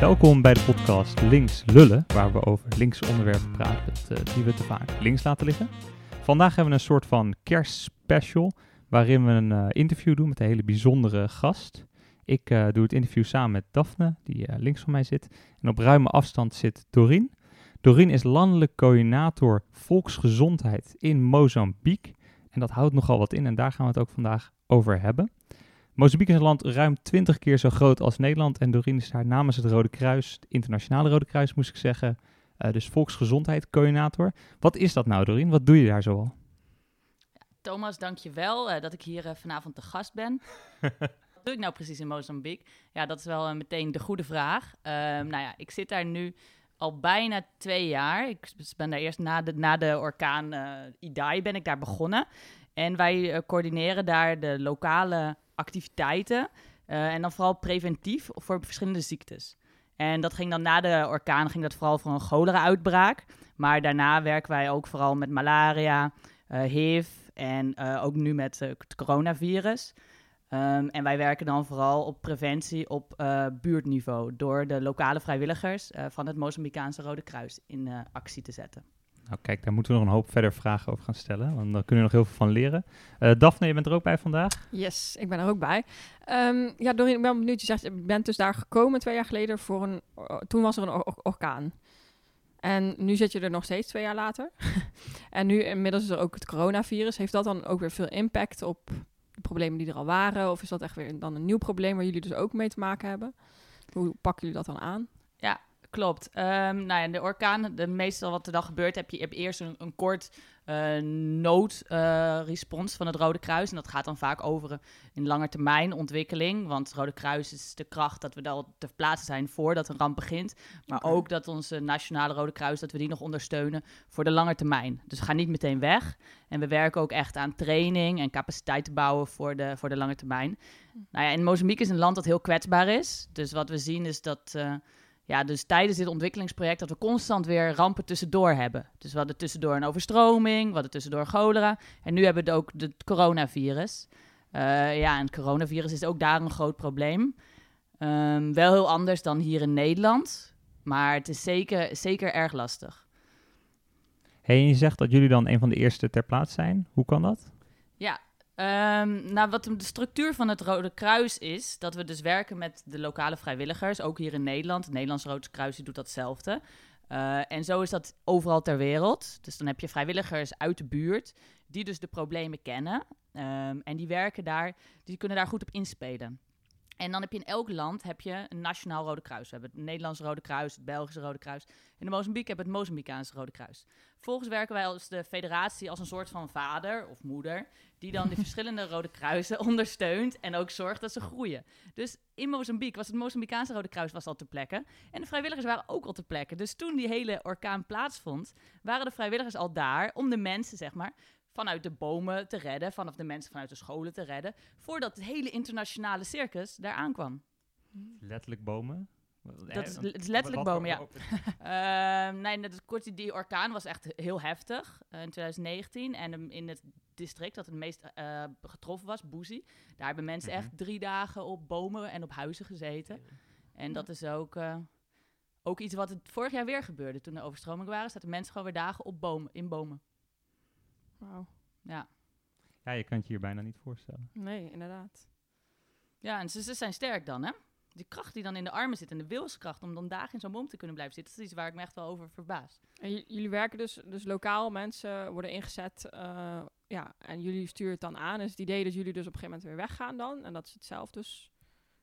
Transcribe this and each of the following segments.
Welkom bij de podcast Links Lullen, waar we over linkse onderwerpen praten eh, die we te vaak links laten liggen. Vandaag hebben we een soort van kerstspecial, waarin we een eh, interview doen met een hele bijzondere gast. Ik eh, doe het interview samen met Daphne, die links van mij zit. En op ruime afstand zit Doreen. Doreen is landelijk coördinator volksgezondheid in Mozambique. En dat houdt nogal wat in en daar gaan we het ook vandaag over hebben. Mozambique is een land ruim 20 keer zo groot als Nederland. En Doreen is daar namens het Rode Kruis, het Internationale Rode Kruis moest ik zeggen, eh, dus volksgezondheid coördinator. Wat is dat nou Doreen? Wat doe je daar zoal? Thomas, dank je wel eh, dat ik hier eh, vanavond te gast ben. Wat doe ik nou precies in Mozambique? Ja, dat is wel meteen de goede vraag. Ehm, nou ja, ik zit daar nu al bijna twee jaar. Ik ben daar eerst na de, na de orkaan eh, Idai ben ik daar begonnen. En wij eh, coördineren daar de lokale activiteiten. eh, en dan vooral preventief voor verschillende ziektes. En dat ging dan na de orkaan ging dat vooral voor een cholera-uitbraak. Maar daarna werken wij ook vooral met malaria, HIV en ook nu met het coronavirus. Ehm, en wij werken dan vooral op preventie op eh, buurtniveau door de lokale vrijwilligers eh, van het Mozambicaanse Rode Kruis in eh, actie te zetten. Nou kijk, daar moeten we nog een hoop verder vragen over gaan stellen, want daar kunnen we nog heel veel van leren. Eh Daphne, je bent er ook bij vandaag. Yes, ik ben er ook bij. Ehm, ja, Doreen, ik ben benieuwd. Je zegt, je bent dus daar gekomen twee jaar geleden voor een... toen was er een or- or- orkaan. En nu zit je er nog steeds twee jaar later. en nu inmiddels is er ook het coronavirus. Heeft dat dan ook weer veel impact op problemen die er al waren? Of is dat echt weer dan een nieuw probleem waar jullie dus ook mee te maken hebben? Hoe pakken jullie dat dan aan? Klopt. Ehm nou ja, de orkaan, de meestal wat er dan gebeurt, heb je, eerst een, een kort noodrespons van het Rode Kruis. En dat gaat dan vaak over een, een lange termijn ontwikkeling. Want het Rode Kruis is de kracht dat we al ter plaatse zijn voordat een ramp begint. Maar ook dat onze nationale Rode Kruis, dat we die nog ondersteunen voor de lange termijn. Dus we gaan niet meteen weg. En we werken ook echt aan training en capaciteit te bouwen voor de, voor de lange termijn. Nou ja, en Mozambique is een land dat heel kwetsbaar is. Dus wat we zien is dat... eh, ja, dus tijdens dit ontwikkelingsproject dat we constant weer rampen tussendoor hebben. Dus we hadden tussendoor een overstroming, we hadden tussendoor cholera. En nu hebben we ook het coronavirus. Eh, ja, en het coronavirus is ook daar een groot probleem. Ehm, wel heel anders dan hier in Nederland. Maar het is zeker, zeker erg lastig. Hey, en je zegt dat jullie dan een van de eerste ter plaatse zijn. Hoe kan dat? Ehm, nou, wat de structuur van het Rode Kruis is, dat we dus werken met de lokale vrijwilligers, ook hier in Nederland. Het Nederlands Rode Kruis doet datzelfde. Eh, en zo is dat overal ter wereld. Dus dan heb je vrijwilligers uit de buurt, die dus de problemen kennen. Ehm, en die werken daar, die kunnen daar goed op inspelen. En dan heb je in elk land heb je een nationaal Rode Kruis. We hebben het Nederlandse Rode Kruis, het Belgische Rode Kruis. In de Mozambique hebben we het Mozambicaanse Rode Kruis. Vervolgens werken wij als de federatie als een soort van vader of moeder die dan de verschillende Rode Kruisen ondersteunt en ook zorgt dat ze groeien. Dus in Mozambique was het Mozambicaanse Rode Kruis was al ter plekke en de vrijwilligers waren ook al ter plekke. Dus toen die hele orkaan plaatsvond, waren de vrijwilligers al daar om de mensen, zeg maar, vanuit de bomen te redden, vanaf de mensen vanuit de scholen te redden, voordat het hele internationale circus daar aankwam. Letterlijk bomen? Dat is, het is letterlijk bomen, ja. Ehm, nee, dat, kort, die- orkaan was echt heel heftig eh, in 2019. En in het district dat het meest eh, getroffen was, Boezie, daar hebben mensen Mhm. echt drie dagen op bomen en op huizen gezeten. En dat is ook, eh, ook iets wat het vorig jaar weer gebeurde. Toen er overstromingen waren, zaten mensen gewoon weer dagen op bomen, in bomen. Wauw. Ja, Ja, je kan het je hier bijna niet voorstellen. Nee, inderdaad. ja en ze, ze zijn sterk dan, hè? Die kracht die dan in de armen zit en de wilskracht om dan dagen in zo'n boom te kunnen blijven zitten, dat is iets waar ik me echt wel over verbaas. En jullie werken dus, dus lokaal, mensen worden ingezet. eh, ja, en jullie sturen het dan aan. Is het idee dat jullie dus op een gegeven moment weer weggaan dan? En dat ze het zelf dus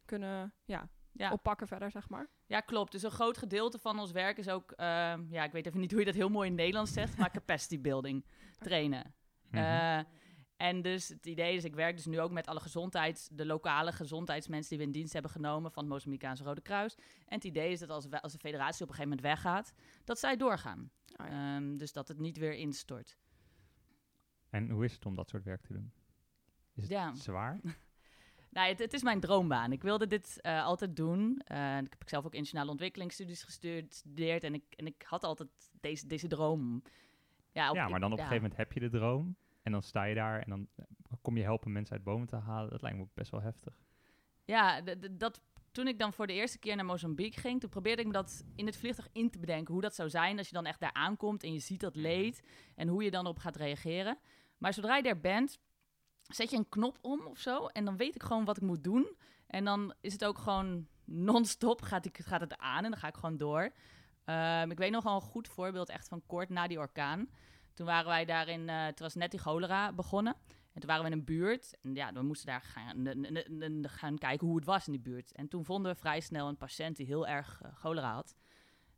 kunnen ja, Ja. oppakken verder, zeg maar? Ja, klopt. Dus een groot gedeelte van ons werk is ook, ehm, ja, ik weet even niet hoe je dat heel mooi in het Nederlands zegt, maar capacity building, trainen. Mhm. Eh, en dus het idee is, ik werk dus nu ook met alle gezondheids, de lokale gezondheidsmensen die we in dienst hebben genomen van het Mozambicaanse Rode Kruis. En het idee is dat als, we, als de federatie op een gegeven moment weggaat, dat zij doorgaan. Oh ja. Ehm, dus dat het niet weer instort. En hoe is het om dat soort werk te doen? Is het Ja. zwaar? Nou, het, het is mijn droombaan. Ik wilde dit eh, altijd doen. Eh, ik heb zelf ook internationale ontwikkelingsstudies gestudeerd. En ik, en ik had altijd deze, deze droom. Ja, op- ja, maar dan op een gegeven moment heb je de droom. En dan sta je daar en dan eh, kom je helpen mensen uit bomen te halen. Dat lijkt me ook best wel heftig. Ja, dat toen ik dan voor de eerste keer naar Mozambique ging, toen probeerde ik me dat in het vliegtuig in te bedenken. Hoe dat zou zijn als je dan echt daar aankomt en je ziet dat leed. En hoe je dan op gaat reageren. Maar zodra je daar bent, zet je een knop om of zo. En dan weet ik gewoon wat ik moet doen. En dan is het ook gewoon non-stop gaat, ik, gaat het aan en dan ga ik gewoon door. Ehm, ik weet nog wel een goed voorbeeld echt van kort na die orkaan. Toen waren wij daar in, uh, het was net die cholera begonnen. En toen waren we in een buurt. En ja, we moesten daar gaan, gaan kijken hoe het was in die buurt. En toen vonden we vrij snel een patiënt die heel erg uh, cholera had.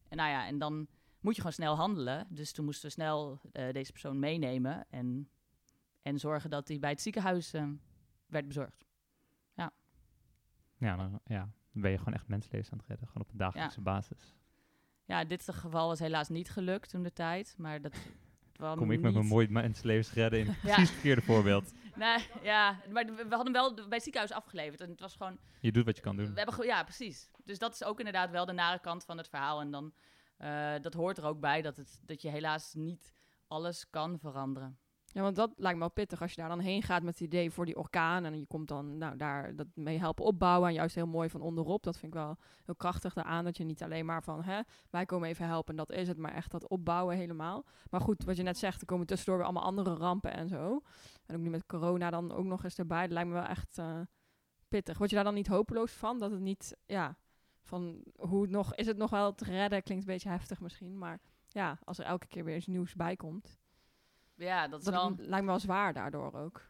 En nou ja, en dan moet je gewoon snel handelen. Dus toen moesten we snel uh, deze persoon meenemen. En, en zorgen dat hij bij het ziekenhuis werd bezorgd. Ja. Ja, dan, ja, dan ben je gewoon echt mensenlevens aan het redden. Gewoon op een dagelijkse basis. Ja, dit geval was helaas niet gelukt toen de tijd. Maar dat Kom ik met mijn mooi mensenlevens redden in ja. precies het verkeerde voorbeeld. Nee, ja, maar we hadden wel bij het ziekenhuis afgeleverd. En het was gewoon... Je doet wat je kan doen. We hebben ja, precies. Dus dat is ook inderdaad wel de nare kant van het verhaal. En dan, uh, dat hoort er ook bij, dat, het, dat je helaas niet alles kan veranderen. Ja, want dat lijkt me wel pittig als je daar dan heen gaat met het idee voor die orkaan. En je komt dan nou, daar dat mee helpen opbouwen. En juist heel mooi van onderop. Dat vind ik wel heel krachtig daaraan. Dat je niet alleen maar van hè, wij komen even helpen en dat is het. Maar echt dat opbouwen helemaal. Maar goed, wat je net zegt, er komen tussendoor weer allemaal andere rampen en zo. En ook nu met corona dan ook nog eens erbij. Dat lijkt me wel echt uh, pittig. Word je daar dan niet hopeloos van? Dat het niet, ja, van hoe het nog, is het nog wel te redden? Klinkt een beetje heftig misschien. Maar ja, als er elke keer weer iets nieuws bij komt. Ja, dat, is wel... lijkt me wel zwaar daardoor ook.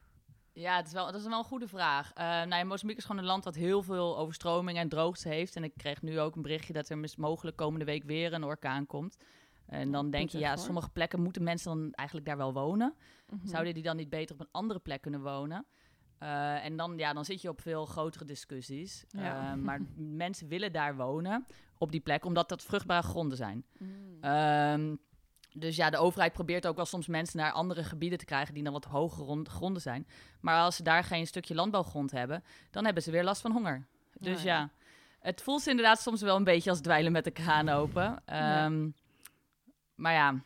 Ja, het is wel, dat is wel een goede vraag. Uh, nou ja, Mozambique is gewoon een land dat heel veel overstroming en droogte heeft. En ik kreeg nu ook een berichtje dat er mogelijk komende week weer een orkaan komt. En dan denk je, ja, sommige plekken moeten mensen dan eigenlijk daar wel wonen. Mhm. Zouden die dan niet beter op een andere plek kunnen wonen? Uh, en dan, ja, dan zit je op veel grotere discussies. Uh, maar mensen willen daar wonen, op die plek, omdat dat vruchtbare gronden zijn. Mm. Dus ja, de overheid probeert ook wel soms mensen naar andere gebieden te krijgen die dan wat hogere gronden zijn. Maar als ze daar geen stukje landbouwgrond hebben, dan hebben ze weer last van honger. Dus ja, het voelt inderdaad soms wel een beetje als dweilen met de kraan open. Um, Maar ja,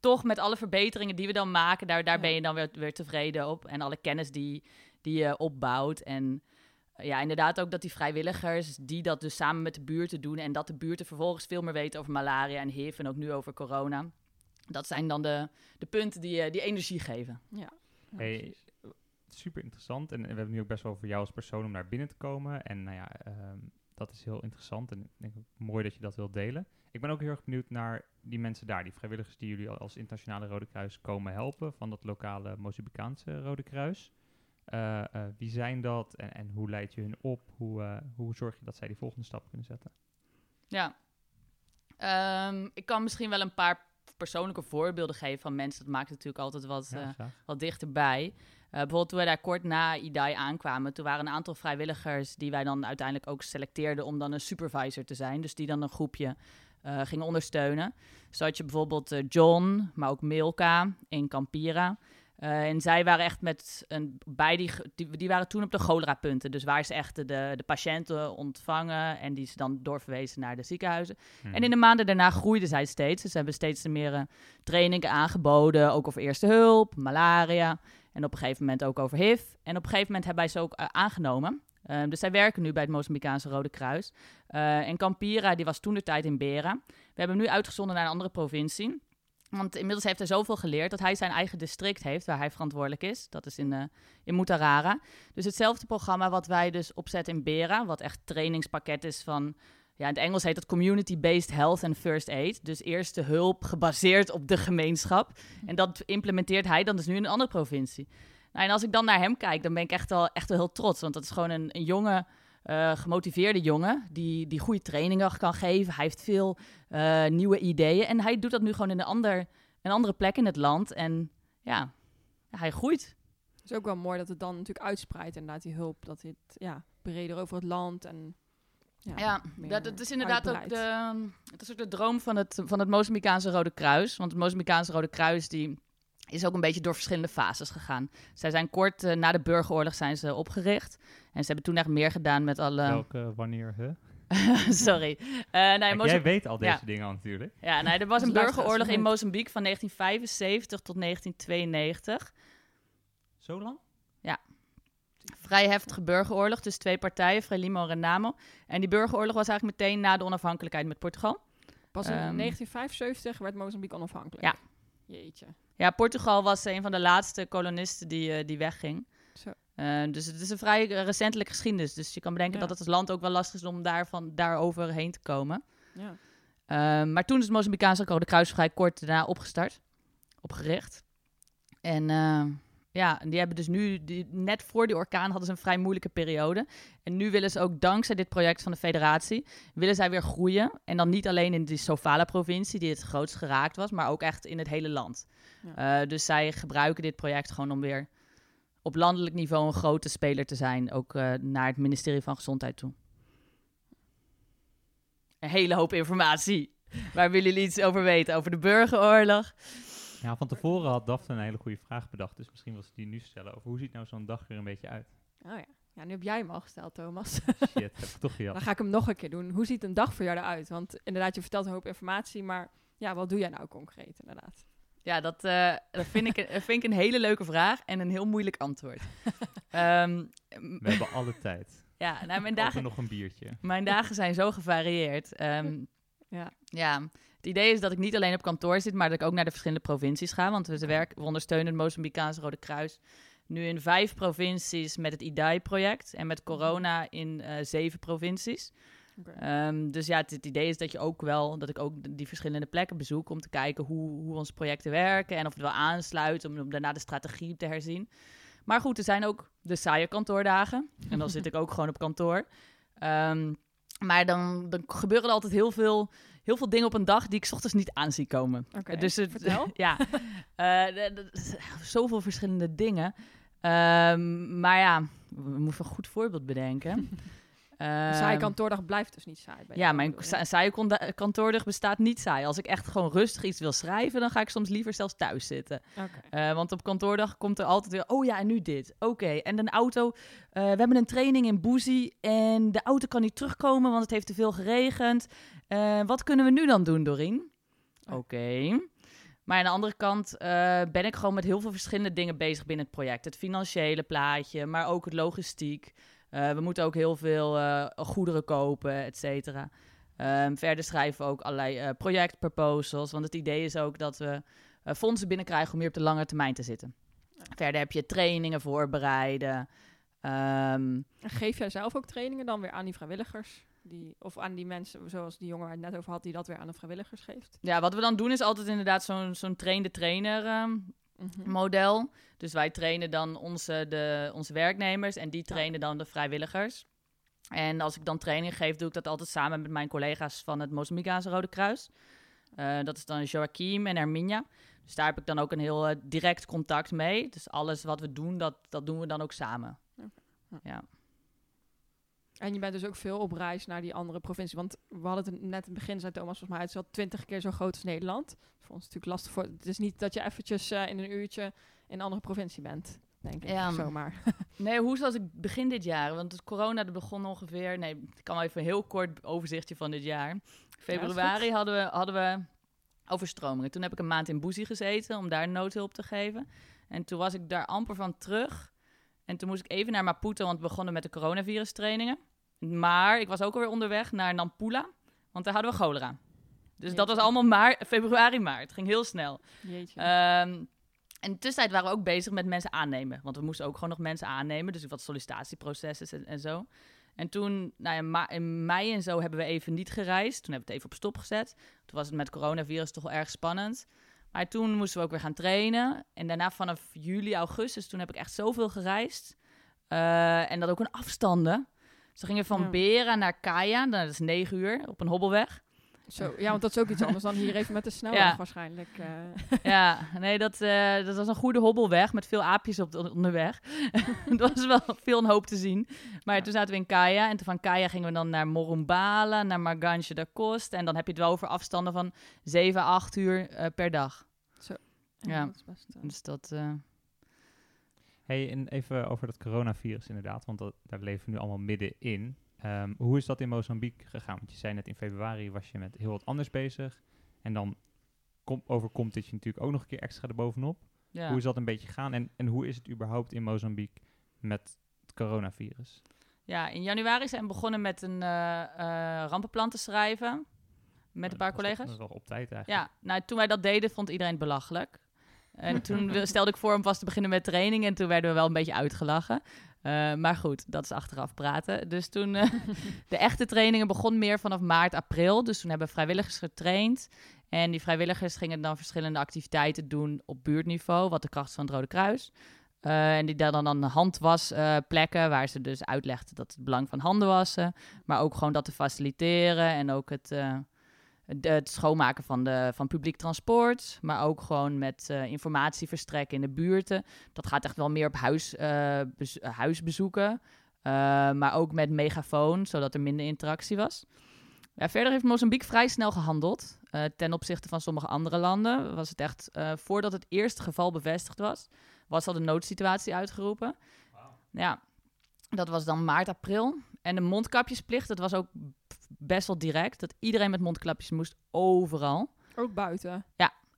toch met alle verbeteringen die we dan maken, daar, daar ben je dan weer, weer tevreden op. En alle kennis die, die je opbouwt. En ja, inderdaad ook dat die vrijwilligers die dat dus samen met de buurten doen en dat de buurten vervolgens veel meer weten over malaria en HIV en ook nu over corona. Dat zijn dan de, de punten die, eh, die energie geven. Ja. Hey, super interessant. En, we hebben nu ook best wel voor jou als persoon om naar binnen te komen. En nou ja, ehm, dat is heel interessant en ik denk mooi dat je dat wilt delen. Ik ben ook heel erg benieuwd naar die mensen daar, die vrijwilligers die jullie als internationale Rode Kruis komen helpen van dat lokale Mozambicaanse Rode Kruis. Uh, uh, wie zijn dat en, en hoe leid je hun op? Hoe, uh, hoe zorg je dat zij die volgende stap kunnen zetten? Ja, um, ik kan misschien wel een paar persoonlijke voorbeelden geven van mensen. Dat maakt natuurlijk altijd wat, ja, wat dichterbij. bijvoorbeeld toen wij daar kort na IDAI aankwamen, toen waren een aantal vrijwilligers die wij dan uiteindelijk ook selecteerden om dan een supervisor te zijn. Dus die dan een groepje gingen ondersteunen. Zo had je bijvoorbeeld John, maar ook Milka in Campira. Uh, en zij waren echt met een bij die, die, waren toen op de cholera-punten. Dus waar ze echt de, de patiënten ontvangen en die ze dan doorverwezen naar de ziekenhuizen. Hmm. En in de maanden daarna groeiden zij steeds. Dus ze hebben steeds meer uh, trainingen aangeboden, ook over eerste hulp, malaria en op een gegeven moment ook over HIV. En op een gegeven moment hebben wij ze ook uh, aangenomen. dus zij werken nu bij het Mozambicaanse Rode Kruis. en Campira, die was toen de tijd in Bera. We hebben hem nu uitgezonden naar een andere provincie. Want inmiddels heeft hij zoveel geleerd dat hij zijn eigen district heeft waar hij verantwoordelijk is. Dat is in, uh, in Mutarara. Dus hetzelfde programma wat wij dus opzetten in Bera, wat echt trainingspakket is van... Ja, in het Engels heet dat Community-Based Health and First Aid. Dus eerste hulp gebaseerd op de gemeenschap. En dat implementeert hij dan dus nu in een andere provincie. Nou, en als ik dan naar hem kijk, dan ben ik echt wel, echt wel heel trots. Want dat is gewoon een, een jonge uh, gemotiveerde jongen die, die goede trainingen kan geven. Hij heeft veel uh, nieuwe ideeën en hij doet dat nu gewoon in een, ander, een andere plek in het land. En ja, hij groeit. Het is ook wel mooi dat het dan natuurlijk uitspreidt inderdaad die hulp. Dat het ja, breder over het land en... Ja, ja dat, dat, is inderdaad ook de, het is ook de droom van het, van het Mozambicaanse Rode Kruis. Want het Mozambicaanse Rode Kruis die is ook een beetje door verschillende fases gegaan. Zij zijn kort uh, na de burgeroorlog zijn ze opgericht. En ze hebben toen echt meer gedaan met alle... Welke, wanneer, hè? Sorry. Uh, nee, Jij weet al deze dingen natuurlijk. Ja, nee, er was een burgeroorlog in Mozambique van 1975 tot 1992. Zo lang? Ja. vrij heftige burgeroorlog tussen twee partijen, Frelimo en Renamo. En die burgeroorlog was eigenlijk meteen na de onafhankelijkheid met Portugal. Pas in Ehm. 1975 werd Mozambique onafhankelijk. Ja. Jeetje. Ja, Portugal was een van de laatste kolonisten die, eh, die wegging. Zo. Eh, dus het is een vrij recentelijke geschiedenis. Dus je kan bedenken Ja. dat het als land ook wel lastig is om daarvan, daarover heen te komen. Ja. Eh, maar toen is het Mozambicaanse Rode Kruis vrij kort daarna opgestart, opgericht. En eh, ja, die hebben dus nu, die, net voor die orkaan hadden ze een vrij moeilijke periode. En nu willen ze ook dankzij dit project van de federatie, willen zij weer groeien. En dan niet alleen in die Sofala-provincie, die het grootst geraakt was, maar ook echt in het hele land. Eh, dus zij gebruiken dit project gewoon om weer op landelijk niveau een grote speler te zijn. Ook eh, naar het ministerie van Gezondheid toe. Een hele hoop informatie. Waar willen jullie iets over weten? Over de burgeroorlog? Ja, van tevoren had Daphne een hele goede vraag bedacht. Dus misschien was het die nu stellen over hoe ziet nou zo'n dag er een beetje uit? Oh ja. Ja, nu heb jij hem al gesteld, Thomas. Shit, heb ik toch gejat. Dan ga ik hem nog een keer doen. Hoe ziet een dag voor jou eruit? Want inderdaad, je vertelt een hoop informatie, maar ja, wat doe jij nou concreet inderdaad? Ja, dat, eh, dat vind, ik, een- vind ik een hele leuke vraag en een heel moeilijk antwoord. Ehm, We hebben alle tijd. ja, nou, mijn Dagen... nog een biertje. Mijn dagen zijn zo gevarieerd. Ehm, Ja. ja, het idee is dat ik niet alleen op kantoor zit, maar dat ik ook naar de verschillende provincies ga. Want we, werken, we ondersteunen het Mozambicaanse Rode Kruis nu in vijf provincies met het IDAI-project. En met corona in eh, zeven provincies. Ehm, dus ja, het, het idee is dat je ook wel, dat ik ook die verschillende plekken bezoek om te kijken hoe, hoe onze projecten werken en of het wel aansluit, om, om daarna de strategie te herzien. Maar goed, er zijn ook de saaie kantoordagen. En dan zit ik ook gewoon op kantoor. Ehm, maar dan, dan gebeuren er altijd heel veel, heel veel dingen op een dag die ik 's ochtends niet aan zie komen. Oké, Dus het, vertel. ja, d- zoveel verschillende dingen. Ehm, maar ja, we moeten een goed voorbeeld bedenken. Een saaie Ehm, kantoordag blijft dus niet saai. bij ja, mijn sa- saaie konda- kantoordag bestaat niet saai. Als ik echt gewoon rustig iets wil schrijven, dan ga ik soms liever zelfs thuis zitten. Eh, want op kantoordag komt er altijd weer, oh ja, en nu dit. Oké, en een auto. eh, we hebben een training in Boezie en de auto kan niet terugkomen, want het heeft te veel geregend. Eh, wat kunnen we nu dan doen, Doreen? Oh. Oké. Maar aan de andere kant ben ik gewoon met heel veel verschillende dingen bezig binnen het project. Het financiële plaatje, maar ook het logistiek. Eh, we moeten ook heel veel eh, goederen kopen, et cetera. Ehm, verder schrijven we ook allerlei eh, projectproposals. Want het idee is ook dat we fondsen binnenkrijgen om hier op de lange termijn te zitten. Verder heb je trainingen voorbereiden. Ehm, geef jij zelf ook trainingen dan weer aan die vrijwilligers? Die, of aan die mensen, zoals die jongen waar het net over had, die dat weer aan de vrijwilligers geeft? ja, wat we dan doen is altijd inderdaad zo'n zo'n train-de-trainer ehm, Mhm. Model. Dus wij trainen dan onze, de, onze werknemers en die trainen dan de vrijwilligers. En als ik dan training geef, doe ik dat altijd samen met mijn collega's van het Mozambicaanse Rode Kruis. Eh, dat is dan Joachim en Herminia. Dus daar heb ik dan ook een heel eh, direct contact mee. Dus alles wat we doen, dat, dat doen we dan ook samen. Ja. En je bent dus ook veel op reis naar die andere provincie. Want we hadden het net in het begin, zei Thomas, volgens mij, het is wel twintig keer zo groot als Nederland. Voor ons natuurlijk lastig voor. Het is niet dat je eventjes eh, in een uurtje in een andere provincie bent, denk ik. Ja, zomaar. Nee, hoe zoals ik begin dit jaar? Want het corona dat begon ongeveer... Nee, ik kan wel even een heel kort overzichtje van dit jaar. Februari hadden, we, hadden we overstromingen. Toen heb ik een maand in Boezie gezeten om daar noodhulp te geven. En toen was ik daar amper van terug. En toen moest ik even naar Maputo, want we begonnen met de coronavirus trainingen. Maar ik was ook alweer onderweg naar Nampula, want daar hadden we cholera. Dus dat was allemaal maar, februari, maart. Het ging heel snel. Jeetje. Ehm, en in de tussentijd waren we ook bezig met mensen aannemen. Want we moesten ook gewoon nog mensen aannemen. Dus wat sollicitatieprocessen en, en zo. En toen, nou ja, in mei en zo hebben we even niet gereisd. Toen hebben we het even op stop gezet. Toen was het met coronavirus toch wel erg spannend. Maar toen moesten we ook weer gaan trainen. En daarna vanaf juli, augustus, toen heb ik echt zoveel gereisd. Eh, en dat ook in afstanden. Dus we gingen van Ja. Bera naar Kaya. Nou, dat is negen uur op een hobbelweg. Zo, ja, want dat is ook iets anders dan hier even met de snelweg Ja. waarschijnlijk. eh. Ja, nee, dat, eh, dat was een goede hobbelweg met veel aapjes op de, onderweg. Het was wel veel een hoop te zien. Maar Ja. toen zaten we in Kaya en toen van Kaya gingen we dan naar Morumbala, naar Marganje da Costa. En dan heb je het wel over afstanden van 7, 8 uur eh, per dag. Ja. dat is best, Dus dat... eh, Hey, en even over dat coronavirus inderdaad, want dat, daar leven we nu allemaal middenin. Ehm hoe is dat in Mozambique gegaan? Want je zei net in februari was je met heel wat anders bezig. En dan kom, overkomt dit je natuurlijk ook nog een keer extra erbovenop. ja. Hoe is dat een beetje gegaan? En, en hoe is het überhaupt in Mozambique met het coronavirus? Ja, in januari zijn we begonnen met een eh, rampenplan te schrijven. Met een paar Dat was collega's. wel op tijd eigenlijk. Ja, nou, toen wij dat deden, vond iedereen het belachelijk. En toen stelde ik voor om vast te beginnen met training. En toen werden we wel een beetje uitgelachen. Eh, maar goed, dat is achteraf praten. Dus toen, eh, de echte trainingen begon meer vanaf maart, april. Dus toen hebben vrijwilligers getraind. En die vrijwilligers gingen dan verschillende activiteiten doen op buurtniveau. Wat de kracht van het Rode Kruis. Eh, en die dan dan handwasplekken, waar ze dus uitlegden dat het belang van handen wassen. Maar ook gewoon dat te faciliteren en ook het, de- het schoonmaken van, de, van publiek transport. Maar ook gewoon met eh, informatie verstrekken in de buurten. Dat gaat echt wel meer op huis, eh, bez- eh, huisbezoeken. Eh, maar ook met megafoon, zodat er minder interactie was. Ja, verder heeft Mozambique vrij snel gehandeld. eh, ten opzichte van sommige andere landen was het echt, eh, voordat het eerste geval bevestigd was, was al de noodsituatie uitgeroepen. Ja, dat was dan maart, april. En de mondkapjesplicht, dat was ook best wel direct. Dat iedereen met mondkapjes moest overal. Ook buiten.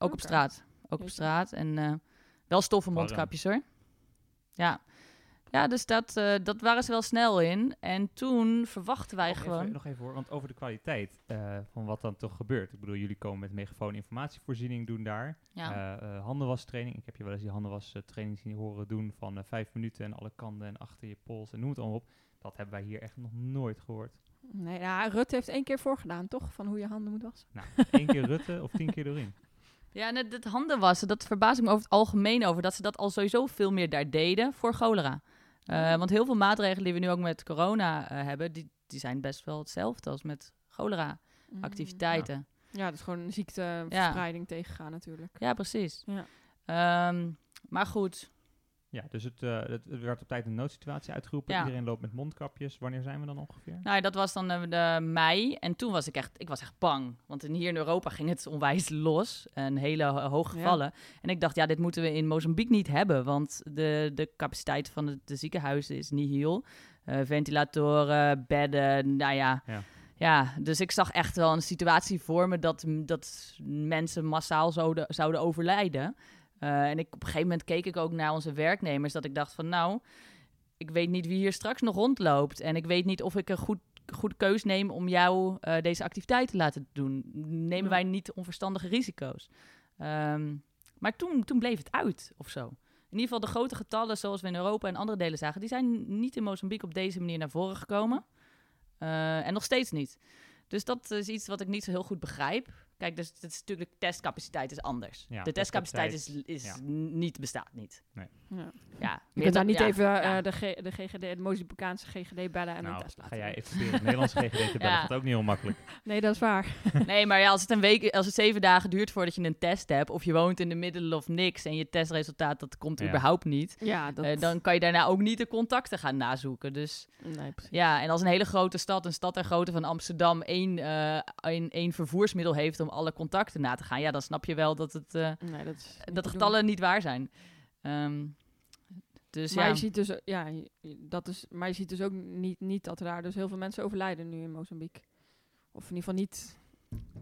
Ook op straat. Ook op straat. En eh, wel stoffen mondkapjes hoor. Ja. Ja, dus dat, eh, dat waren ze wel snel in. En toen verwachten wij Nog gewoon... Even, nog even hoor, want over de kwaliteit eh, van wat dan toch gebeurt. Ik bedoel, jullie komen met megafoon informatievoorziening doen daar. Ja. Handenwastraining. Ik heb je wel eens die handenwastraining zien horen doen van vijf minuten en alle kanten en achter je pols en noem het allemaal op. Dat hebben wij hier echt nog nooit gehoord. Nee, ja, Rutte heeft één keer voorgedaan, toch? Van hoe je handen moet wassen. Nou, één keer Rutte of tien keer Doreen. Ja, en het, het handen wassen, dat verbaas ik me over het algemeen over. Dat ze dat al sowieso veel meer daar deden voor cholera. Eh, want heel veel maatregelen die we nu ook met corona eh, hebben, die, die zijn best wel hetzelfde als met cholera-activiteiten. Mm. Ja, dat is gewoon een ziekteverspreiding tegengaan natuurlijk. Ja, precies. Ja. Ehm, maar goed, Ja, dus het, eh, het, het werd op tijd een noodsituatie uitgeroepen. Ja. Iedereen loopt met mondkapjes. Wanneer zijn we dan ongeveer? nou, ja, dat was dan eh, de mei. En toen was ik echt, ik was echt bang. Want in, hier in Europa ging het onwijs los. En hele ho- hoge Ja. gevallen. En ik dacht, ja, dit moeten we in Mozambique niet hebben. Want de, de capaciteit van de, de ziekenhuizen is nihil. Eh ventilatoren, bedden, nou ja. Ja. Ja, dus ik zag echt wel een situatie voor me dat, dat mensen massaal zouden, zouden overlijden. Eh, en ik, op een gegeven moment keek ik ook naar onze werknemers, dat ik dacht van nou, ik weet niet wie hier straks nog rondloopt. En ik weet niet of ik een goed, goed keus neem om jou eh, deze activiteit te laten doen. Nemen Ja. wij niet onverstandige risico's? Ehm, maar toen, toen bleef het uit of zo. In ieder geval de grote getallen zoals we in Europa en andere delen zagen, die zijn niet in Mozambique op deze manier naar voren gekomen. Eh, en nog steeds niet. Dus dat is iets wat ik niet zo heel goed begrijp. Kijk, dus het is natuurlijk de testcapaciteit is anders. Ja, de testcapaciteit is, is ja. niet bestaat niet. Ja. Ja, Je kunt daar dan- niet ja, even eh, de, G- de GGD, de Mozambicaanse GGD bellen en een nou, test laten ga jij even proberen het Nederlandse GGD te bellen. Ja. Dat gaat ook niet heel makkelijk. Nee, dat is waar. Nee, maar ja, als het een week, als het zeven dagen duurt voordat je een test hebt, of je woont in de middle of niks en je testresultaat dat komt Ja. überhaupt niet, Ja, dat... eh, dan kan je daarna ook niet de contacten gaan nazoeken. Dus Nee, precies. ja, en als een hele grote stad, een stad ter grootte van Amsterdam, één, eh, één, één vervoersmiddel heeft om alle contacten na te gaan, ja, dan snap je wel dat, het, eh, Nee, dat dat de doen. getallen niet waar zijn. Ehm, dus maar ja. je ziet dus, ja, dat is, maar je ziet dus ook niet, niet dat er daar dus heel veel mensen overlijden nu in Mozambique. Of in ieder geval niet.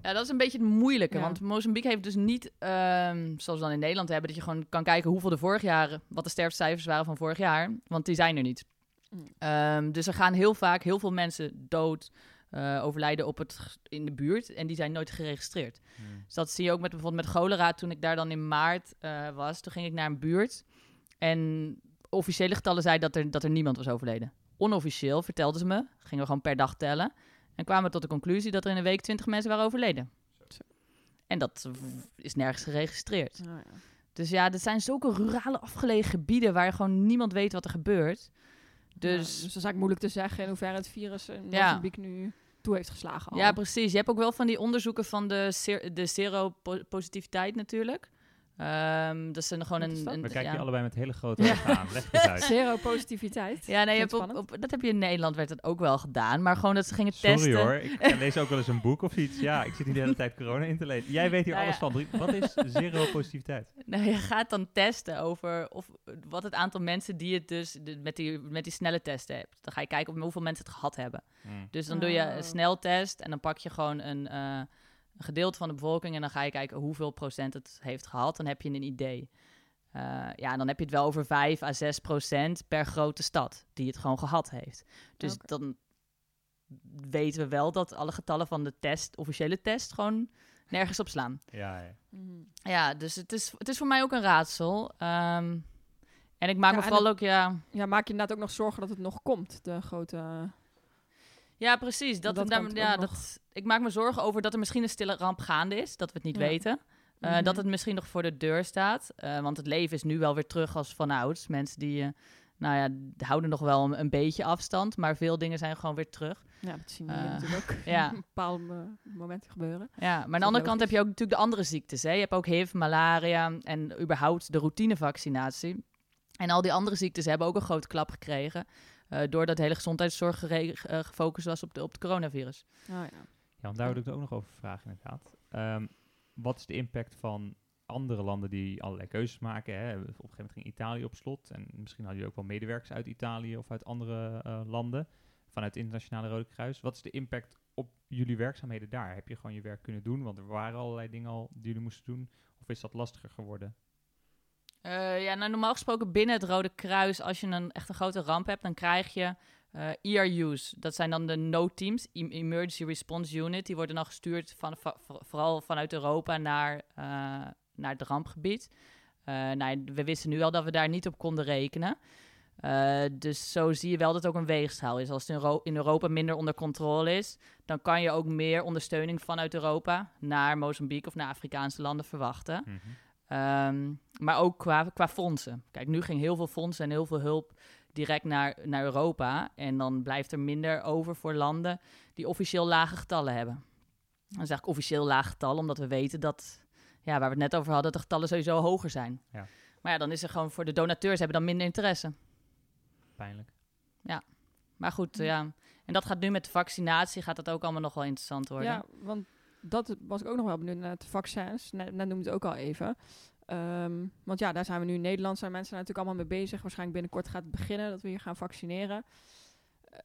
Ja, dat is een beetje het moeilijke. Ja. Want Mozambique heeft dus niet, ehm, zoals we dan in Nederland hebben, dat je gewoon kan kijken hoeveel de vorig jaar, wat de sterftecijfers waren van vorig jaar. Want die zijn er niet. Mm. Ehm, dus er gaan heel vaak heel veel mensen dood, eh, overlijden op het, in de buurt. En die zijn nooit geregistreerd. Hmm. Dus dat zie je ook met bijvoorbeeld met cholera. Toen ik daar dan in maart eh, was, toen ging ik naar een buurt. En officiële getallen zeiden dat er, dat er niemand was overleden. Onofficieel, vertelden ze me, gingen we gewoon per dag tellen. En kwamen we tot de conclusie dat er in een week 20 mensen waren overleden. Zo. En dat is nergens geregistreerd. Nou ja. Dus ja, dit zijn zulke rurale afgelegen gebieden waar gewoon niemand weet wat er gebeurt. Ja, Dus dus dat is eigenlijk moeilijk te zeggen in hoeverre het virus in Ja. Mozambique nu toe heeft geslagen. al. Ja, precies. Je hebt ook wel van die onderzoeken van de, ser- de seropositiviteit natuurlijk. Ehm dat is een, gewoon een... een- We kijken ja. je allebei met hele grote ogen aan. Leg eens uit. Zero positiviteit. Ja, nee, je hebt op, op, dat heb je in Nederland, werd dat ook wel gedaan. Maar gewoon dat ze gingen Sorry testen. hoor, ik lees ook wel eens een boek of iets. Ja, ik zit niet de hele tijd corona in te lezen. Jij weet hier Nou alles ja. van. Drie- Wat is zero positiviteit? Nou, je gaat dan testen over of, wat het aantal mensen die het dus de- met, die, met die snelle testen hebt. Dan ga je kijken of hoeveel mensen het gehad hebben. Hmm. Dus dan doe je Oh. een sneltest en dan pak je gewoon een, eh, een gedeelte van de bevolking en dan ga je kijken hoeveel procent het heeft gehad. Dan heb je een idee. Eh, ja, dan heb je het wel over 5 à 6 procent per grote stad die het gewoon gehad heeft. Dus dan weten we wel dat alle getallen van de test, officiële test, gewoon nergens op slaan. Ja, ja. Mhm. Ja, dus het is, het is voor mij ook een raadsel. Ehm, en ik maak Ja, me en vooral ook, ja... Ja, maak je inderdaad ook nog zorgen dat het nog komt, de grote... Ja, precies. Dat, daar- ja, nog. dat, ik maak me zorgen over dat er misschien een stille ramp gaande is, dat we het niet Ja. weten. Eh, Mhm. Dat het misschien nog voor de deur staat. Eh, want het leven is nu wel weer terug als vanouds. Mensen die, eh, nou ja, houden nog wel een, een beetje afstand, maar veel dingen zijn gewoon weer terug. Ja, dat zien we natuurlijk ook ja. op bepaalde momenten gebeuren. Ja, maar aan de andere kant heb je ook natuurlijk de andere ziektes. Hè? Je hebt ook HIV, malaria en überhaupt de routinevaccinatie. En al die andere ziektes hebben ook een grote klap gekregen. Eh, doordat de hele gezondheidszorg eh, gefocust was op, de, op het coronavirus. Oh, ja. Ja, want daar wil ik het ook nog over vragen inderdaad. Ehm, wat is de impact van andere landen die allerlei keuzes maken? Hè? Op een gegeven moment ging Italië op slot. En misschien hadden jullie ook wel medewerkers uit Italië of uit andere eh, landen. Vanuit het Internationale Rode Kruis. Wat is de impact op jullie werkzaamheden daar? Heb je gewoon je werk kunnen doen? Want er waren allerlei dingen al die jullie moesten doen. Of is dat lastiger geworden? Eh, ja, nou, normaal gesproken binnen het Rode Kruis, als je een, echt een grote ramp hebt, dan krijg je eh ERU's. Dat zijn dan de no-teams, Em- Emergency Response Unit. Die worden dan gestuurd van, va- vo- vooral vanuit Europa naar, eh, naar het rampgebied. Nou, we wisten nu al dat we daar niet op konden rekenen. Dus zo zie je wel dat het ook een weegschaal is. Als het in, Euro- in Europa minder onder controle is, dan kan je ook meer ondersteuning vanuit Europa naar Mozambique of naar Afrikaanse landen verwachten. Ehm, maar ook qua, qua fondsen. Kijk, nu ging heel veel fondsen en heel veel hulp direct naar, naar Europa. En dan blijft er minder over voor landen die officieel lage getallen hebben. Dan zeg ik officieel lage getallen, omdat we weten dat, ja, waar we het net over hadden, dat de getallen sowieso hoger zijn. Ja. Maar ja, dan is er gewoon voor de donateurs hebben dan minder interesse. Pijnlijk. Maar goed, ja. En dat gaat nu met de vaccinatie, gaat dat ook allemaal nog wel interessant worden. Ja, want dat was ik ook nog wel benieuwd naar de vaccins. Net, net noemde het ook al even. Ehm, want ja, daar zijn we nu in Nederland, zijn mensen natuurlijk allemaal mee bezig. Waarschijnlijk binnenkort gaat het beginnen dat we hier gaan vaccineren.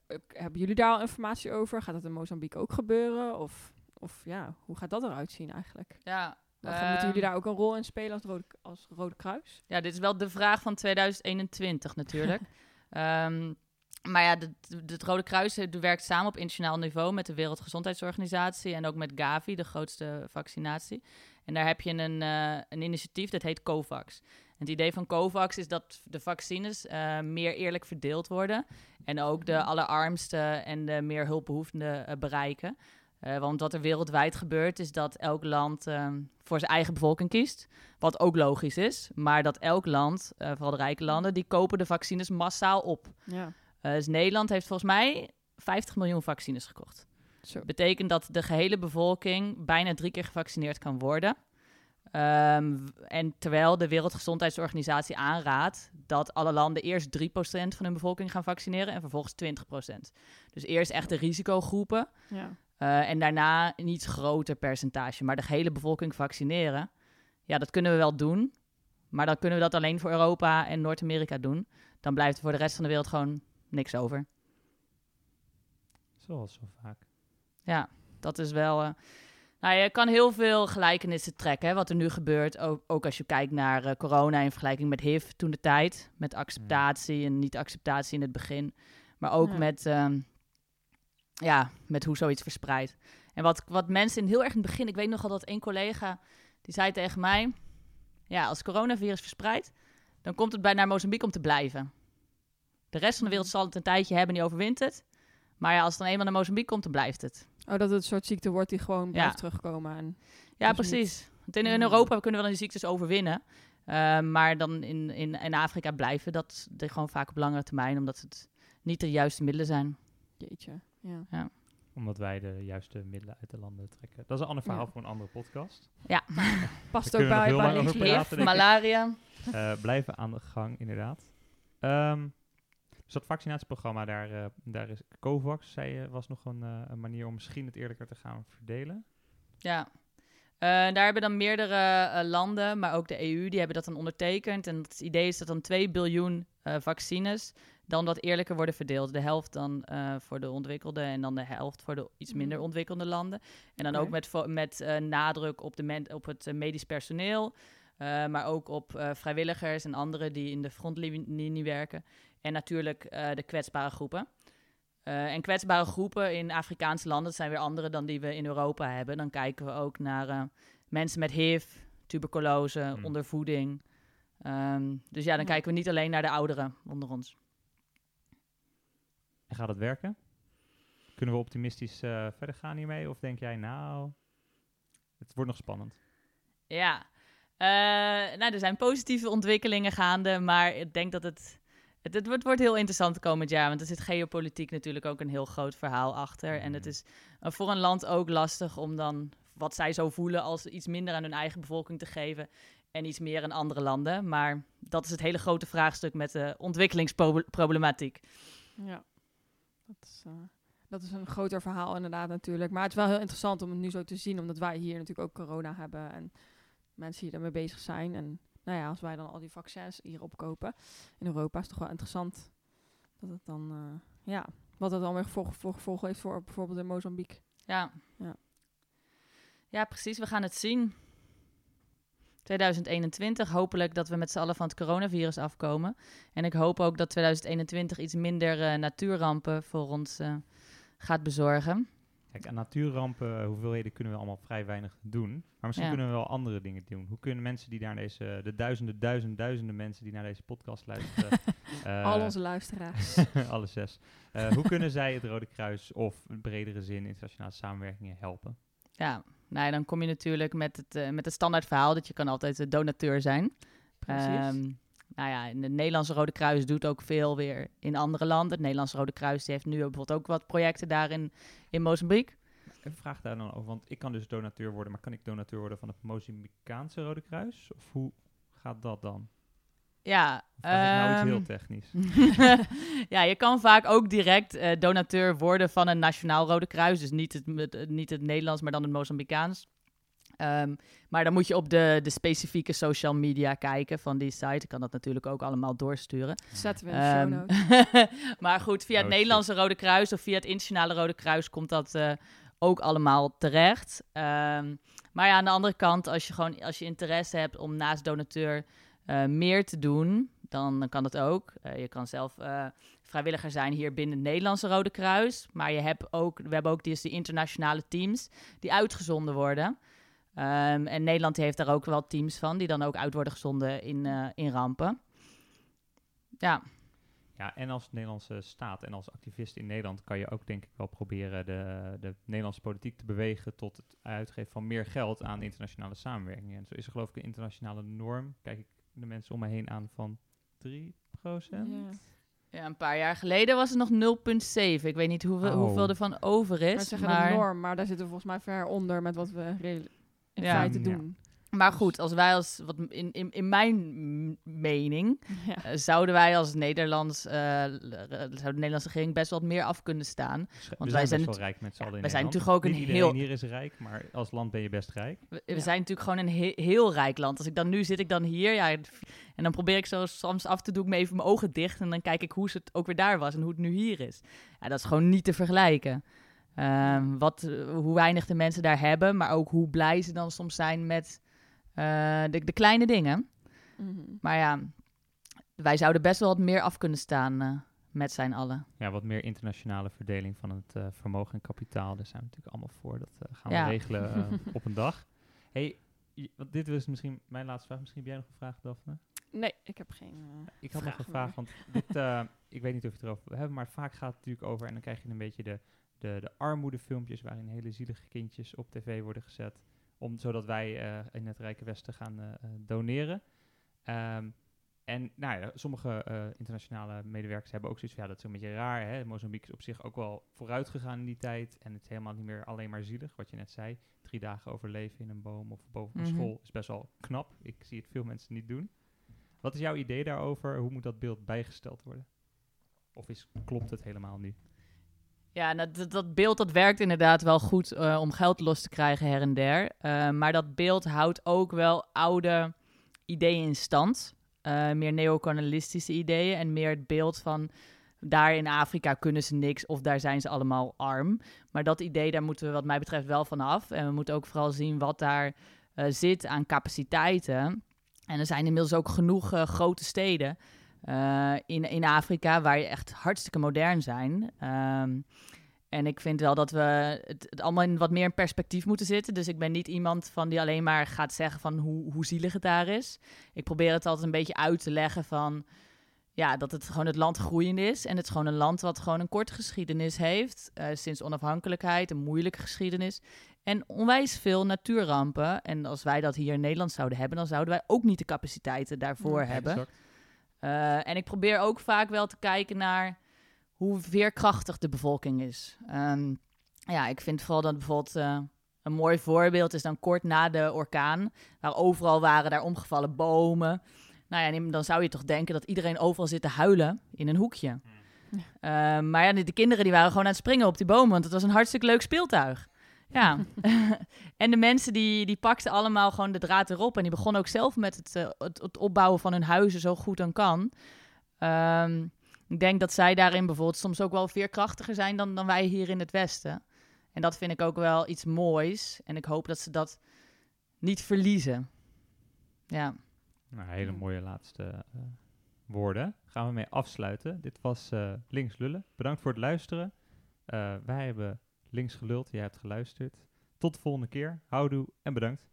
Eh, hebben jullie daar al informatie over? Gaat dat in Mozambique ook gebeuren? Of, of ja, hoe gaat dat eruit zien eigenlijk? ja Wat, ehm, moeten jullie daar ook een rol in spelen als Rode, als Rode Kruis? Ja, dit is wel de vraag van 2021 natuurlijk. Ehm, maar ja, het Rode Kruis eh, werkt samen op internationaal niveau met de Wereldgezondheidsorganisatie en ook met Gavi, de grootste vaccinatie. En daar heb je een, eh, een initiatief dat heet COVAX. En het idee van COVAX is dat de vaccines eh, meer eerlijk verdeeld worden en ook de allerarmste en de meer hulpbehoevenden eh, bereiken. Want wat er wereldwijd gebeurt, is dat elk land ehm, voor zijn eigen bevolking kiest. Wat ook logisch is. Maar dat elk land, vooral de rijke landen, die kopen de vaccines massaal op. Ja, dus Nederland heeft volgens mij 50 miljoen vaccines gekocht. zo. Betekent dat de gehele bevolking bijna drie keer gevaccineerd kan worden. Ehm, en terwijl de Wereldgezondheidsorganisatie aanraadt dat alle landen eerst 3% van hun bevolking gaan vaccineren en vervolgens 20%. Dus eerst echt de risicogroepen Ja. eh, en daarna een iets groter percentage. Maar de gehele bevolking vaccineren, ja, dat kunnen we wel doen. Maar dan kunnen we dat alleen voor Europa en Noord-Amerika doen. Dan blijft voor de rest van de wereld gewoon niks over. Zoals zo vaak. Ja, dat is wel. eh, nou, je kan heel veel gelijkenissen trekken, hè, wat er nu gebeurt. Ook, ook als je kijkt naar eh, corona in vergelijking met HIV toen de tijd. Met acceptatie en niet-acceptatie in het begin. Maar ook Ja. met, ehm, ja, met hoe zoiets verspreidt. En wat, wat mensen in heel erg in het begin... Ik weet nogal dat één collega, die zei tegen mij... Ja, als coronavirus verspreidt, dan komt het bij naar Mozambique om te blijven. De rest van de wereld zal het een tijdje hebben en die overwint het. Maar ja, als het dan eenmaal naar Mozambique komt, dan blijft het. Oh, dat het een soort ziekte wordt die gewoon blijft terugkomen. En, Ja, Dus precies. Want in, in Hmm. Europa kunnen we dan die ziektes overwinnen. Uh, maar dan in, in, in Afrika blijven dat de, gewoon vaak op langere termijn, omdat het niet de juiste middelen zijn. jeetje, ja. Omdat wij de juiste middelen uit de landen trekken. Dat is een ander verhaal Ja. voor een andere podcast. Past Daar ook bij. Malaria. Eh, blijven aan de gang, inderdaad. Ehm, dus dat vaccinatieprogramma, daar, eh, daar is COVAX, zei je, was nog een, eh, een manier om misschien het eerlijker te gaan verdelen. Ja. Eh, daar hebben dan meerdere landen, maar ook de EU, die hebben dat dan ondertekend. En het idee is dat dan 2 biljoen eh, vaccines dan wat eerlijker worden verdeeld. De helft dan eh, voor de ontwikkelde en dan de helft voor de iets minder Mhm. ontwikkelde landen. En dan ook met, met eh, nadruk op, de men- op het medisch personeel. Eh, maar ook op eh, vrijwilligers en anderen die in de frontlinie werken. En natuurlijk eh, de kwetsbare groepen. Eh, en kwetsbare groepen in Afrikaanse landen zijn weer andere dan die we in Europa hebben. Dan kijken we ook naar eh, mensen met HIV, tuberculose, Hmm. ondervoeding. Ehm, dus ja, dan kijken we niet alleen naar de ouderen onder ons. En gaat het werken? Kunnen we optimistisch eh, verder gaan hiermee? Of denk jij, nou, het wordt nog spannend? Ja, nou, er zijn positieve ontwikkelingen gaande, maar ik denk dat het, het, het wordt, wordt heel interessant komend jaar. Want er zit geopolitiek natuurlijk ook een heel groot verhaal achter. En het Mhm. is eh, voor een land ook lastig om dan wat zij zo voelen als iets minder aan hun eigen bevolking te geven en iets meer aan andere landen. Maar dat is het hele grote vraagstuk met de ontwikkelingsproblematiek. Ja, dat is, eh, dat is een groter verhaal inderdaad natuurlijk. Maar het is wel heel interessant om het nu zo te zien, omdat wij hier natuurlijk ook corona hebben en mensen hier ermee bezig zijn. En nou ja, als wij dan al die vaccins hier opkopen in Europa, is het toch wel interessant dat het dan, eh, ja, wat het dan weer gevolg, voor gevolg heeft voor bijvoorbeeld in Mozambique. Ja. Ja. ja, precies. We gaan het zien. 2021, hopelijk dat we met z'n allen van het coronavirus afkomen. En ik hoop ook dat 2021 iets minder eh, natuurrampen voor ons eh, gaat bezorgen. Kijk, aan natuurrampen, eh, hoeveelheden kunnen we allemaal vrij weinig doen. Maar misschien Ja. kunnen we wel andere dingen doen. Hoe kunnen mensen die naar deze, de duizenden, duizenden, duizenden mensen die naar deze podcast luisteren, eh, Al onze luisteraars. alle zes, eh, hoe kunnen zij het Rode Kruis of in bredere zin internationale samenwerkingen helpen? Ja, nou ja, dan kom je natuurlijk met het, met het standaard verhaal dat je kan altijd de donateur zijn. Precies. Ehm, nou ja, en de Nederlandse Rode Kruis doet ook veel weer in andere landen. Het Nederlandse Rode Kruis heeft nu bijvoorbeeld ook wat projecten daar in, in Mozambique. Even vraag daar dan over, want ik kan dus donateur worden, maar kan ik donateur worden van het Mozambicaanse Rode Kruis? Of hoe gaat dat dan? Ja, nou iets ehm, heel technisch? ja, je kan vaak ook direct eh, donateur worden van een Nationaal Rode Kruis. Dus niet het, het- niet het Nederlands, maar dan het Mozambicaans. Ehm, maar dan moet je op de, de specifieke social media kijken van die site. Ik kan dat natuurlijk ook allemaal doorsturen. Zetten we in de show Ehm, notes. maar goed, via het Oh, Nederlandse Rode Kruis of via het Internationale Rode Kruis komt dat eh, ook allemaal terecht. Ehm, maar ja, aan de andere kant, als je gewoon als je interesse hebt om naast donateur eh, meer te doen, dan kan dat ook. Eh, je kan zelf eh, vrijwilliger zijn hier binnen het Nederlandse Rode Kruis. Maar je hebt ook, we hebben ook dus die internationale teams die uitgezonden worden. Ehm, en Nederland heeft daar ook wel teams van, die dan ook uit worden gezonden in, eh, in rampen. Ja, Ja, en als Nederlandse staat en als activist in Nederland kan je ook denk ik wel proberen de, de Nederlandse politiek te bewegen tot het uitgeven van meer geld aan internationale samenwerking. En zo is er geloof ik een internationale norm, kijk ik de mensen om me heen aan, van 3 procent. Ja. Ja, een paar jaar geleden was het nog 0,7. Ik weet niet hoeveel, Oh. hoeveel er van over Maar is. ze zeggen Maar, de norm, maar daar zitten we volgens mij ver onder met wat we in Ja. feite Ja. doen. maar goed, als wij als, wat in, in, in mijn mening, Ja. eh, zouden wij als Nederlands, eh, l- zou de Nederlandse regering best wat meer af kunnen staan. Sch- wij we zijn zijn best wel rijk met z'n Ja, allen in wij zijn natuurlijk ook Niet een iedereen heel- hier is rijk, maar als land ben je best rijk. We, we Ja. zijn natuurlijk gewoon een he- heel rijk land. Als ik dan nu zit, ik dan hier, ja, en dan probeer ik zo soms af te doen, ik me even mijn ogen dicht en dan kijk ik hoe het ook weer daar was en hoe het nu hier is. Ja, dat is gewoon niet te vergelijken. Ehm, wat, eh, hoe weinig de mensen daar hebben, maar ook hoe blij ze dan soms zijn met eh, de, de kleine dingen. Mhm. Maar ja, wij zouden best wel wat meer af kunnen staan eh, met zijn allen. Ja, wat meer internationale verdeling van het eh, vermogen en kapitaal. Daar zijn we natuurlijk allemaal voor. Dat eh, gaan Ja. we regelen op een dag. Hey, want dit was misschien mijn laatste vraag. Misschien heb jij nog een vraag, Daphne? Nee, ik heb geen... eh, Ik had nog een Vraag want dit, eh, ik weet niet of je het erover wil hebben, maar vaak gaat het natuurlijk over, en dan krijg je een beetje de, de, de armoedefilmpjes waarin hele zielige kindjes op tv worden gezet, om, zodat wij eh, in het Rijke Westen gaan eh, eh, doneren. Ehm, en nou ja, sommige internationale medewerkers hebben ook zoiets van, ja, dat is een beetje raar. Hè? Mozambique is op zich ook wel vooruit gegaan in die tijd. En het is helemaal niet meer alleen maar zielig, wat je net zei. Drie dagen overleven in een boom of boven een Mhm. school is best wel knap. Ik zie het veel mensen niet doen. Wat is jouw idee daarover? Hoe moet dat beeld bijgesteld worden? Of is, klopt het helemaal niet? Ja, dat, dat beeld dat werkt inderdaad wel goed eh, om geld los te krijgen her en der. Eh, maar dat beeld houdt ook wel oude ideeën in stand. Eh, meer neocolonialistische ideeën en meer het beeld van daar in Afrika kunnen ze niks of daar zijn ze allemaal arm. Maar dat idee, daar moeten we wat mij betreft wel van af. En we moeten ook vooral zien wat daar zit aan capaciteiten En er zijn inmiddels ook genoeg grote steden eh, in, in Afrika waar je echt hartstikke modern zijn. Ehm, en ik vind wel dat we het, het allemaal in wat meer in perspectief moeten zitten. Dus ik ben niet iemand van die alleen maar gaat zeggen van hoe, hoe zielig het daar is. Ik probeer het altijd een beetje uit te leggen van ja, dat het gewoon het land groeiend is. En het is gewoon een land wat gewoon een korte geschiedenis heeft. eh, sinds onafhankelijkheid, een moeilijke geschiedenis. En onwijs veel natuurrampen. En als wij dat hier in Nederland zouden hebben, dan zouden wij ook niet de capaciteiten daarvoor Ja, hebben. Exact. Eh, en ik probeer ook vaak wel te kijken naar hoe veerkrachtig de bevolking is. Ehm, ja, ik vind vooral dat bijvoorbeeld eh, een mooi voorbeeld is dan kort na de orkaan, waar overal waren daar omgevallen bomen. Nou ja, dan zou je toch denken dat iedereen overal zit te huilen in een hoekje. Eh, maar ja, de, de kinderen die waren gewoon aan het springen op die bomen, want het was een hartstikke leuk speeltuig. Ja, en de mensen die, die pakten allemaal gewoon de draad erop. En die begonnen ook zelf met het, eh, het, het opbouwen van hun huizen zo goed dan kan. Ehm, ik denk dat zij daarin bijvoorbeeld soms ook wel veerkrachtiger zijn dan, dan wij hier in het Westen. En dat vind ik ook wel iets moois. En ik hoop dat ze dat niet verliezen. Ja, Nou, hele mooie laatste eh, woorden. Gaan we mee afsluiten. Dit was eh, Links Lullen. Bedankt voor het luisteren. Eh, wij hebben links geluld. Jij hebt geluisterd. Tot de volgende keer. Houdoe en bedankt.